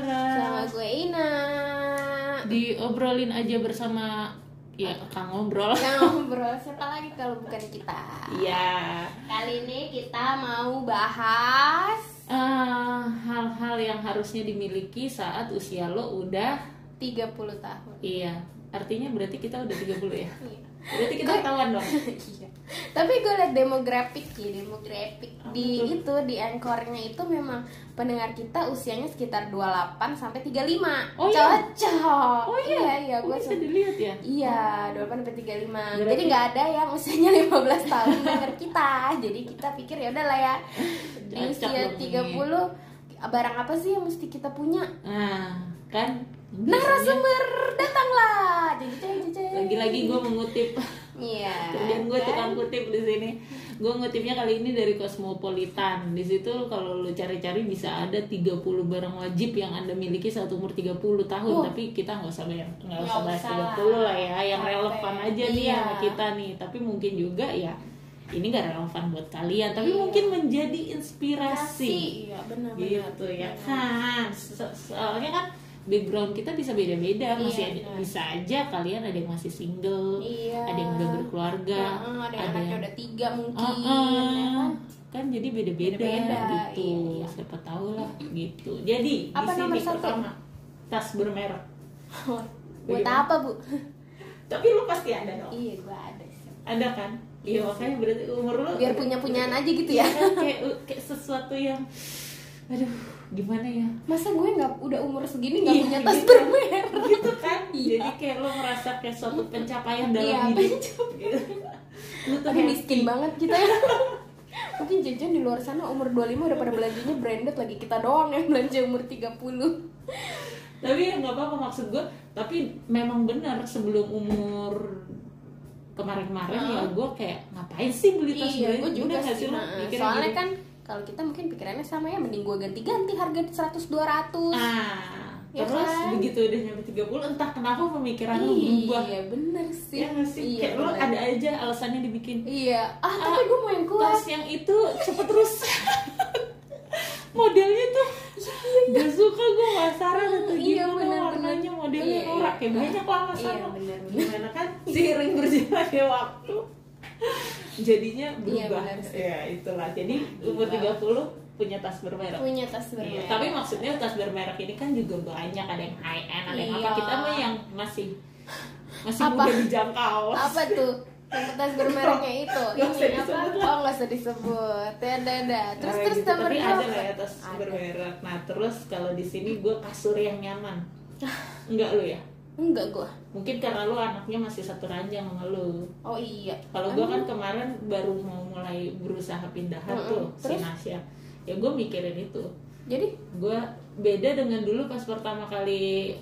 Sama gue Ina. Diobrolin aja bersama ya Kang Ngobrol. Yang ngobrol siapa lagi kalau bukan kita? Iya. Kali ini kita mau bahas Eh, hal-hal yang harusnya dimiliki saat usia lo udah 30 tahun. iya. Artinya berarti kita udah 30 ya. Iya. Berarti kita ketahuan dong. Iya. Tapi gue liat demografik ya, demografik Apa di tuh? itu di anchornya itu memang pendengar kita usianya sekitar 28 sampai 35. Oh, iya? Cocok. Oh iya? Iya, iya, Oh, gue bisa dilihat ya. Iya, 28 sampai 35. Berarti- Jadi nggak ada yang usianya 15 tahun denger kita. Jadi kita pikir ya udahlah ya. Di usia dong ini. 30 barang apa sih yang mesti kita punya? Nah, kan Narasumber datanglah. Lagi-lagi gue mengutip Iya. kerjaan gue kan? tukang kutip di sini gue ngutipnya kali ini dari Cosmopolitan di situ kalau lu cari-cari bisa ada 30 barang wajib yang anda miliki saat umur 30 tahun Oh. tapi kita nggak usah bayar nggak usah bahas usah. 30 lah ya yang Capek. relevan aja nih Iya. sama kita nih tapi mungkin juga ya ini gak relevan buat kalian tapi Iya. mungkin menjadi inspirasi Iya, benar benar. gitu ya kan So- soalnya kan background kita bisa beda-beda Iya, masih ada, benar. bisa aja kalian ada yang masih single Iya. ada yang udah berkeluarga ada yang anaknya udah tiga mungkin, ya ah. kan? kan jadi beda-beda Beda-beda, gitu iya. siapa tahu lah gitu jadi Apa di sini nomor satu? pertama tas bermerek Buat apa, Bu? tapi lu pasti ada dong iya, gua ada sih. ada kan iya makanya berarti umur lu Biar punya-punyaan aja gitu ya. Iya, kayak kayak sesuatu yang aduh gimana ya Masa gue nggak udah umur segini nggak Iya, punya tas gitu. bermerek? gitu kan Iya. jadi kayak lo merasa kayak suatu pencapaian dalam Iya, hidup gitu. lu tuh miskin banget kita ya. Mungkin jajan di luar sana umur 25 udah pada belanjanya branded lagi kita doang yang belanja umur 30 tapi ya nggak apa-apa maksud gue tapi memang benar sebelum umur kemarin-kemarin Hah? ya gue kayak ngapain sih beli tas Iya, brand? gue juga sih. nah, soalnya gitu? kan kalau kita mungkin pikirannya sama ya mending gue ganti-ganti harga 100 200. ah Ya terus kan? begitu udah nyampe 30 entah kenapa pemikiran lu berubah Iya, bener sih. ya nggak sih Iya, kayak ada aja alasannya dibikin Iya. Ah, tapi gue mau yang kuat. tas yang itu cepet terus modelnya tuh gak suka gue masaran atau Iya, gimana bener, warnanya bener. modelnya Iya, norak iya. kayak banyak lah alasan Iya, bener, bener. gimana kan seiring berjalannya waktu jadinya Iya, berubah sih. ya itulah jadi umur 30 punya tas bermerek Punya tas Iya, bermerek. tapi maksudnya tas bermerek ini kan juga banyak ada yang high end ada yang apa Iya. kita mah yang masih masih Apa? mudah dijangkau apa tuh? Yang tas bermereknya itu. Usah Ini apa? Oh, nggak usah disebut. Ya, ada ada. Terus Nah, terus gitu. tapi ada apa? lah ya tas bermerek nah terus kalau di sini gue kasur yang nyaman enggak lu ya Enggak gue. mungkin karena lu anaknya masih satu ranjang sama lu Oh iya. kalau gue kan kemarin baru mau mulai berusaha pindahan Mm-mm. tuh si Terus? Nasya ya gue mikirin itu Jadi gue beda dengan dulu pas pertama kali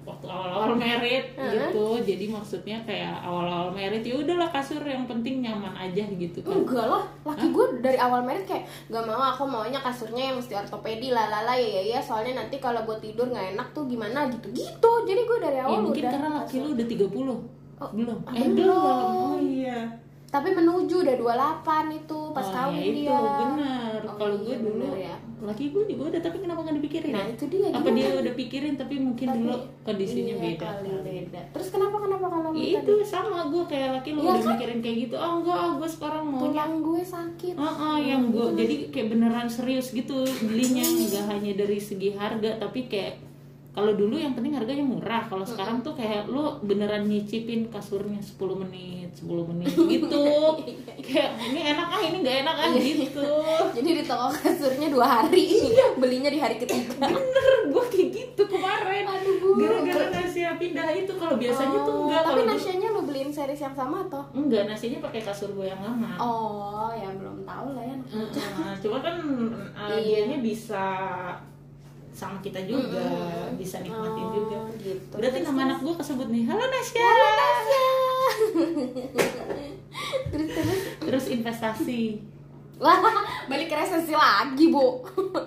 waktu awal-awal merit Heeh. gitu jadi maksudnya kayak awal-awal merit ya udahlah kasur yang penting nyaman aja gitu kan enggak lah. Laki gue dari awal merit kayak gak mau aku maunya kasurnya yang mesti ortopedi lalala ya ya ya soalnya nanti kalau buat tidur nggak enak tuh gimana gitu gitu. Jadi gue dari ya awal mungkin udah karena laki kasur. lu udah 30 Oh, belum ah, eh belum. belum oh iya Tapi menuju udah 28 itu pas oh, kawin ya itu dia. benar Oh, kalau iya, gue dulu ya. Laki gue juga udah tapi kenapa nggak dipikirin Nah, ya? itu dia, apa dia udah pikirin tapi mungkin Tapi- dulu kondisinya iya, beda kali beda. Terus kenapa kenapa kalau Ya itu sama gue kayak laki lu Iya udah kan? mikirin kayak gitu oh enggak ah, gue sekarang mau punya gue sakit Oh, oh, yang gue jadi kayak beneran serius gitu belinya nggak hanya dari segi harga tapi kayak kalau dulu yang penting harganya murah. Kalau sekarang tuh kayak lu beneran nyicipin kasurnya 10 menit 10 menit gitu. kayak ini enak ah ini nggak enak ah gitu. Jadi di toko kasurnya dua hari. Belinya di hari ketiga. Bener gue kayak gitu kemarin. Aduh, Bu. gara-gara Nasya pindah itu. Kalau biasanya tuh Oh, enggak tapi kalau dulu- nasinya lo beliin series yang sama atau? Enggak nasinya pakai kasur gue yang lama. Oh ya belum tahu lah ya. Nah, cuma kan uh, Iya. bisa sama kita juga, Mm-mm. bisa nikmatin Oh, juga. gitu. Berarti Terus, nama terus. anak gue kesebut nih, halo Nasya. terus terus Terus investasi. Wah, balik ke resesi lagi, Bu.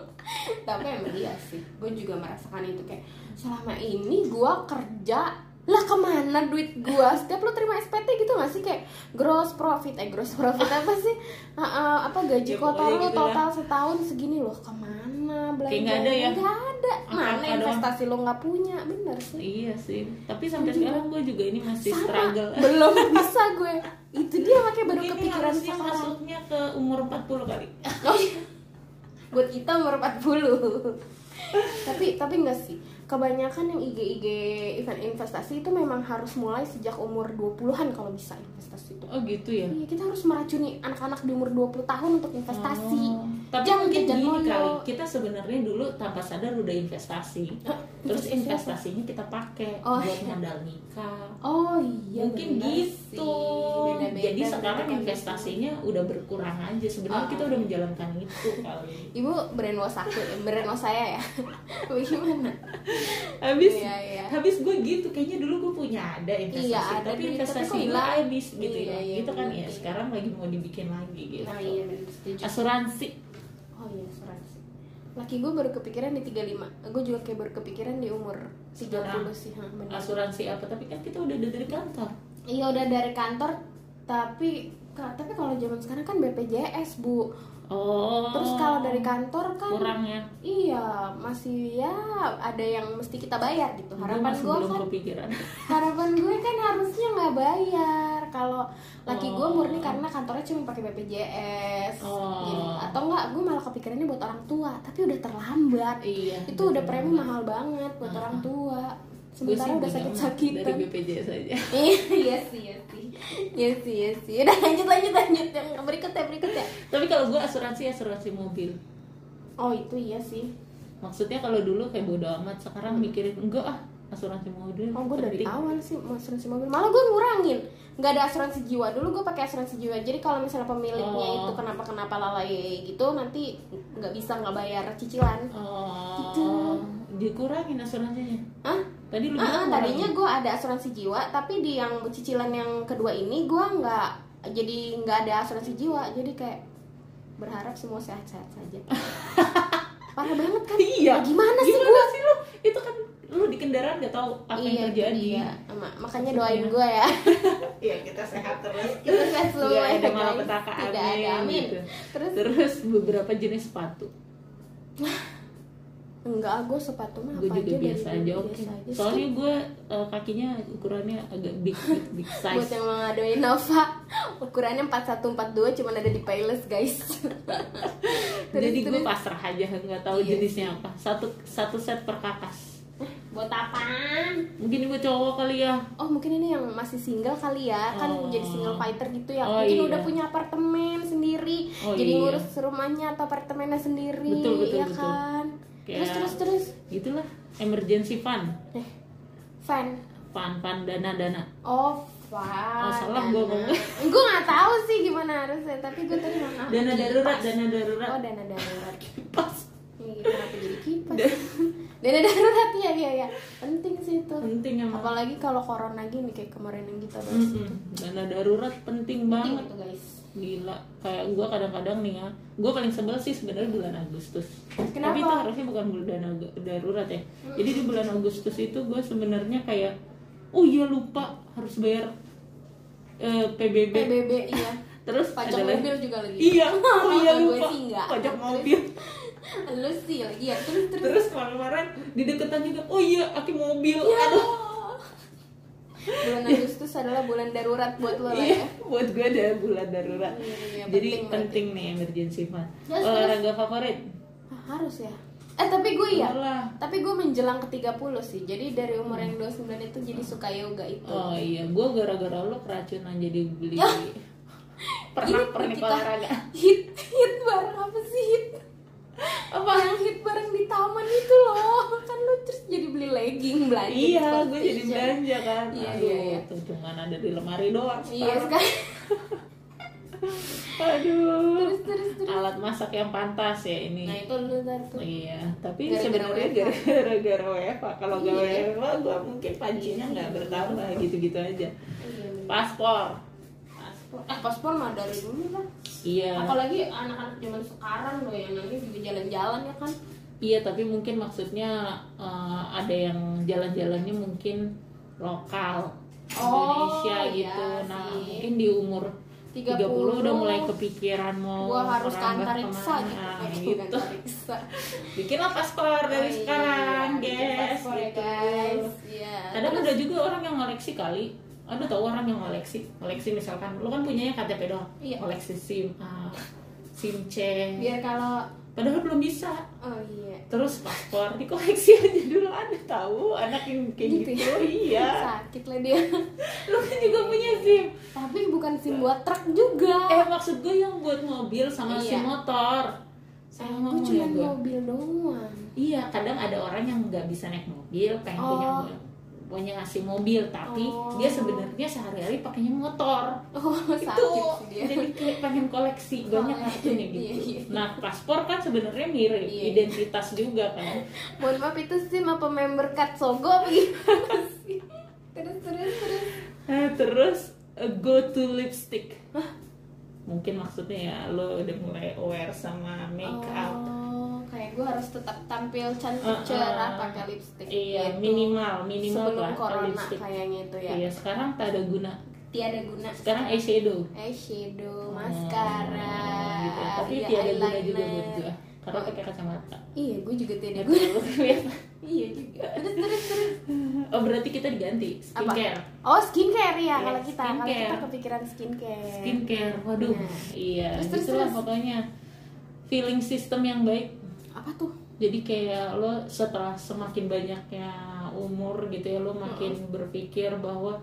Tapi emang iya sih, gue juga merasakan itu kayak selama ini gue kerja lah ke mana duit gue setiap lo terima SPT gitu gak sih? Kayak gross profit. Eh gross profit apa sih? Ah, ah, apa gaji Ya, kotor lu gitu lah. total setahun segini. Loh ke mana? Belanja Kayak nggak ada ya? nggak ada. Mana doang. investasi lu nggak punya? Bener sih. Iya sih. Tapi sampai sekarang gue juga ini masih sama. struggle. Belum bisa gue. Itu dia makanya baru ini kepikiran sekarang. masuknya ke umur 40 kali. Oh iya. Buat kita umur 40 Tapi tapi enggak sih Kebanyakan yang IG-IG event investasi itu memang harus mulai sejak umur 20-an kalau bisa investasi itu oh gitu ya Iya, kita harus meracuni anak-anak di umur 20 tahun untuk investasi. Oh, tapi Jangan mungkin gini molo. kali kita sebenarnya dulu tanpa sadar udah investasi Hah, terus investasinya kita pakai Oh, buat iya. modal nikah Oh iya mungkin gitu sih. Beda-beda, jadi sekarang beda-beda. investasinya udah berkurang aja sebenarnya Oh. kita udah menjalankan itu kali Ibu brainwash aku, ya, brainwash saya ya. Bagaimana? habis Iya, iya. habis gue gitu kayaknya dulu gue punya ada investasi Iya, ada tapi investasi gue habis gitu Iya, ya iya, gitu kan bener, ya iya. sekarang lagi mau dibikin lagi gitu Nah iya setuju. asuransi Oh iya asuransi. Laki gue baru kepikiran di 35 Gue juga kayak baru kepikiran di umur 30 Sekarang. sih ha, asuransi apa tapi kan kita udah dari kantor Iya udah dari kantor Tapi tapi kalau zaman sekarang kan BPJS bu oh. Terus kalau dari kantor kan kurang ya? Iya masih ya ada yang mesti kita bayar gitu. Gue Harapan gue kan kepikiran. harapan gue kan harusnya nggak bayar. Kalau laki gue Oh. murni karena kantornya cuma pakai BPJS Oh. Jadi, atau enggak gue malah kepikirannya buat orang tua tapi udah terlambat. Iya itu udah premi mahal banget buat Ah. orang tua. Gue sementara udah juga sakit mah sakitan. dari BPJS aja iya iya sih iya sih. Iya sih iya sih. Udah lanjut lanjut lanjut. Yang berikutnya berikutnya. Tapi kalau gue asuransi asuransi mobil. Oh itu iya sih. Maksudnya kalau dulu kayak bodo amat sekarang mikirin enggak ah asuransi mobil Oh gue dari awal sih asuransi mobil. Malah gue ngurangin. Nggak ada asuransi jiwa. Dulu gue pakai asuransi jiwa. Jadi kalau misalnya pemiliknya Oh. itu kenapa kenapa lalai gitu nanti nggak bisa nggak bayar cicilan. Oh. Gitu. Dikurangin asuransinya. Hah? tadi lu Ah, bilang tadinya gue ada asuransi jiwa tapi di yang cicilan yang kedua ini gue nggak jadi nggak ada asuransi jiwa jadi kayak berharap semua sehat-sehat saja. Parah banget kan? Iya. Nah, gimana sih Gimana gue sih lu? Itu kan lu di kendaraan gak tahu apa iya yang terjadi. Ma- makanya doain gue ya. Iya kita sehat terus. Kita sehat semua Nggak ya ada malapetaka amin, ada amin. gitu. terus? Terus beberapa jenis sepatu enggak gue sepatu mah gue apa juga aja biasa aja oke aja. soalnya gue eh, kakinya ukurannya agak big big, big buat size. yang mengadoin Nova ukurannya 4142 cuman ada di Payless guys. Terus, jadi gue pasrah aja nggak tahu Iya jenisnya apa. Satu satu set per kakas. Buat apaan? Mungkin gue cowok kali ya. Oh mungkin ini yang masih single kali ya. Kan Oh. jadi single fighter gitu ya. Oh, mungkin iya. udah punya apartemen sendiri. Oh, jadi iya. ngurus rumahnya atau apartemennya sendiri Betul, betul, ya betul. kan Kayak- terus terus terus. Gitulah emergency fund. Eh fan fund fund dana dana. Oh fan Oh, salah gua ngomong. gue nggak tahu sih gimana harusnya tapi gue tadi ngomong dana kipas. darurat dana darurat. Oh dana darurat. Pas Ih, kenapa jadi kipas? Dana darurat ya ya ya penting sih itu. Penting emang. Apalagi kalau corona gini kayak kemarin yang kita bahas Mm-mm. dana darurat penting penting banget. itu guys gila kayak gue kadang-kadang nih ya gue paling sebel sih sebenarnya bulan Agustus. Kenapa? tapi itu harusnya bukan bulan darurat ya. Jadi di bulan Agustus itu gue sebenarnya kayak oh iya lupa harus bayar eh, PBB PBB iya. Terus pajak ada lagi- mobil juga lagi. Iya oh iya lupa. sih pajak Terus- mobil. Lu sih lagi ya. Terus terus. Terus kemarin-kemarin di deketan juga oh iya aki mobil. Ya. aduh bulan Agustus adalah bulan darurat buat lo lah iya ya. buat gue ada bulan darurat. Iya, iya, jadi penting penting, nih emergency fund. Terus, olahraga favorit? Ah, harus ya. Eh tapi gue ya tapi gue menjelang ke 30 sih. Jadi dari umur yang 29 itu jadi suka yoga itu. Oh iya, gue gara-gara lo keracunan jadi beli Ya. pernah pernah olahraga. hit hit bareng apa sih? Hit? Apa? Yang hit bareng di taman itu loh kan lu terus jadi beli legging belanja Iya, Sport gue jadi Station. belanja kan. Iya, Aduh, iya, iya. tuh cuma ada di lemari doang. iya sekarang. sekarang Aduh. terus terus terus Alat masak yang pantas ya ini. nah itu lu tuh Iya, tapi sebenarnya gara-gara WFH. Kalau gak Iya. WFH, gue mungkin pancinya nggak bertambah gitu-gitu aja. Iya. Paspor. paspor eh paspor mah dari dulu lah Iya. apalagi anak-anak zaman sekarang loh yang nanti juga jalan-jalan ya kan Iya, tapi mungkin maksudnya eh, ada yang jalan-jalannya mungkin lokal. Indonesia iya gitu nah sih. mungkin di umur 30, 30, udah mulai kepikiran mau gua harus ke antariksa gitu Nah, gitu antariksa. bikinlah paspor dari Oh, iya, sekarang guys paspor ya, gitu guys Iya. kadang Terus- ada juga orang yang ngoleksi kali ada tau orang yang ngoleksi ngoleksi misalkan lu kan punyanya KTP doang Iya. ngoleksi SIM A SIM C biar kalau padahal belum bisa. Oh iya. Terus paspor dikoleksi aja dulu ada tahu anak yang kayak Gitu gitu, ya? iya. Sakit lah dia. Lu kan juga punya SIM. Tapi bukan sim buat truk juga. Eh maksud gue yang buat mobil sama Iya. SIM motor. Gue ngomong cuma ya mobil doang. Iya kadang ada orang yang nggak bisa naik mobil pengen punya Oh. Punya ngasih mobil tapi Oh. dia sebenarnya sehari-hari pakainya motor. Oh itu sih dia. jadi kayak pengen koleksi banyak Oh, kartunya gitu iya, iya. nah paspor kan sebenarnya mirip Iya. identitas juga kan. Mohon maaf itu sim apa member card sogo apa sih? Terus terus terus. Eh, terus eh, go to lipstick. Mungkin maksudnya ya lo udah mulai aware sama make up oh kayak gue harus tetap tampil cantik Uh-uh. cerah pakai lipstick iya gitu. minimal minimal sebelum lah corona lipstick. kayaknya itu ya. Iya sekarang tak ada guna. Tiada guna. Sekarang eyeshadow. Eyeshadow Oh, maskara gitu. tapi iya, tiada guna juga buat gue karena pakai kacamata. Iya gue juga tiada guna. iya juga. Terus terus terus. Oh berarti kita diganti? Skincare? Oh skincare ya Iya, kalau kita. Kalau kita skincare. kepikiran skincare. Skincare waduh. Nah. iya Terus, terus, terus. pokoknya. Feeling system yang baik apa tuh? Jadi kayak lo setelah semakin banyaknya umur gitu ya lo makin berpikir bahwa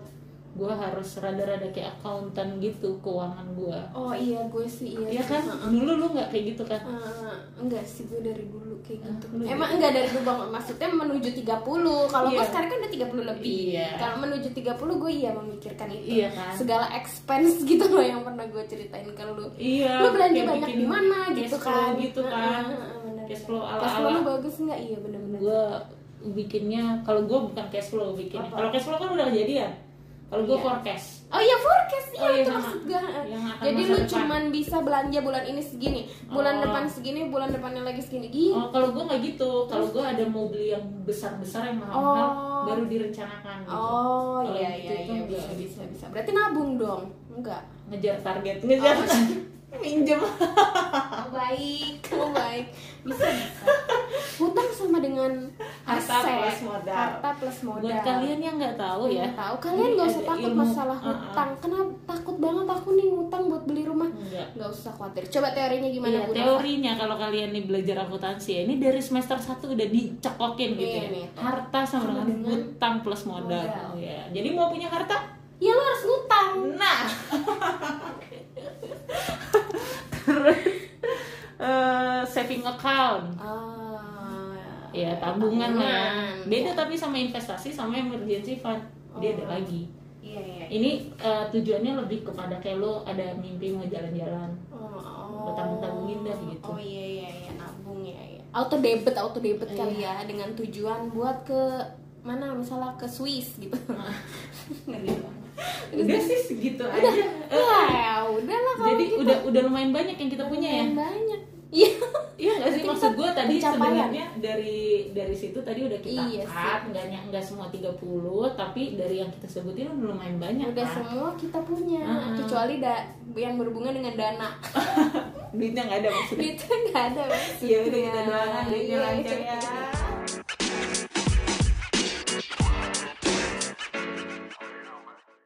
gue harus rada-rada kayak akuntan gitu keuangan gue oh iya gue sih iya sih. kan? Heeh. dulu lo nggak kayak gitu kan? Eh, enggak sih gue dari dulu kayak Ah, gitu. emang enggak dari dulu bang. Maksudnya menuju 30 kalau gue Iya. sekarang kan udah 30 lebih. Iya. kalau menuju 30 gue iya memikirkan itu. Iya kan? segala expense gitu loh yang pernah gue ceritain ke lu. Iya lu belanja banyak di mana gitu kan? gitu kan. Bener. Cash flow ala cash flow ala bagus nggak iya bener-bener gue bikinnya kalau gue bukan cash flow bikinnya kalau cash flow kan udah kejadian kalau gue Iya. forecast Oh iya forecast iya Oh, iya, itu sama. maksud gue. Jadi lu depan. cuman bisa belanja bulan ini segini, bulan Oh. depan segini, bulan depannya lagi segini. Gitu. Oh, kalau gue nggak gitu. Kalau gue ada mau beli yang besar-besar yang mahal-mahal, Oh. baru direncanakan. Gitu. Oh Kalau iya gitu iya iya bisa gitu. bisa bisa. Berarti nabung dong? Enggak. Ngejar target, ngejar Oh. Minjem. Oh, baik, oh baik. Bisa bisa. Hutang sama dengan Harta aset. plus modal. Harta plus modal. Buat kalian yang nggak tahu ya, tahu kalian nggak usah takut ilmu. masalah hutang. Kenapa takut banget aku nih ngutang buat beli rumah? enggak. Nggak usah khawatir. Coba teorinya gimana Iya, teorinya kalau kalian nih belajar akuntansi ya, ini dari semester 1 udah dicekokin gitu Iya ya. nih. Harta sama Sama dengan dengan hutang plus modal. modal. Ya. Jadi mau punya harta? Ya lo harus ngutang. Nah. Eh, saving account. Ah, Ya, tabungan lah. ya. tabungan. Beda tapi sama investasi sama emergency fund. Dia ada Oh. lagi. Iya iya. Ini eh, tujuannya lebih kepada kayak lo ada mimpi mau jalan-jalan. Oh, Lo tabung-tabungin dah gitu. Oh iya iya iya nabung ya ya. Auto debit auto debit Iya. kali ya dengan tujuan buat ke mana misalnya ke Swiss gitu. Ngeri banget. Udah sih segitu aja. Eh, Wah, ya udahlah kalau Jadi gitu. udah udah lumayan banyak yang kita punya ya. Lumayan banyak. Iya. Iya nggak sih maksud kita gue tadi sebenarnya dari dari situ tadi udah kita Iya cut nggak nggak semua 30 tapi dari yang kita sebutin udah lumayan banyak Udah kan. semua kita punya Uh-uh. kecuali da yang berhubungan dengan dana. duitnya nggak ada maksudnya Itu nggak ada. Iya udah kita maksudnya. doakan duitnya Iya, lancar ya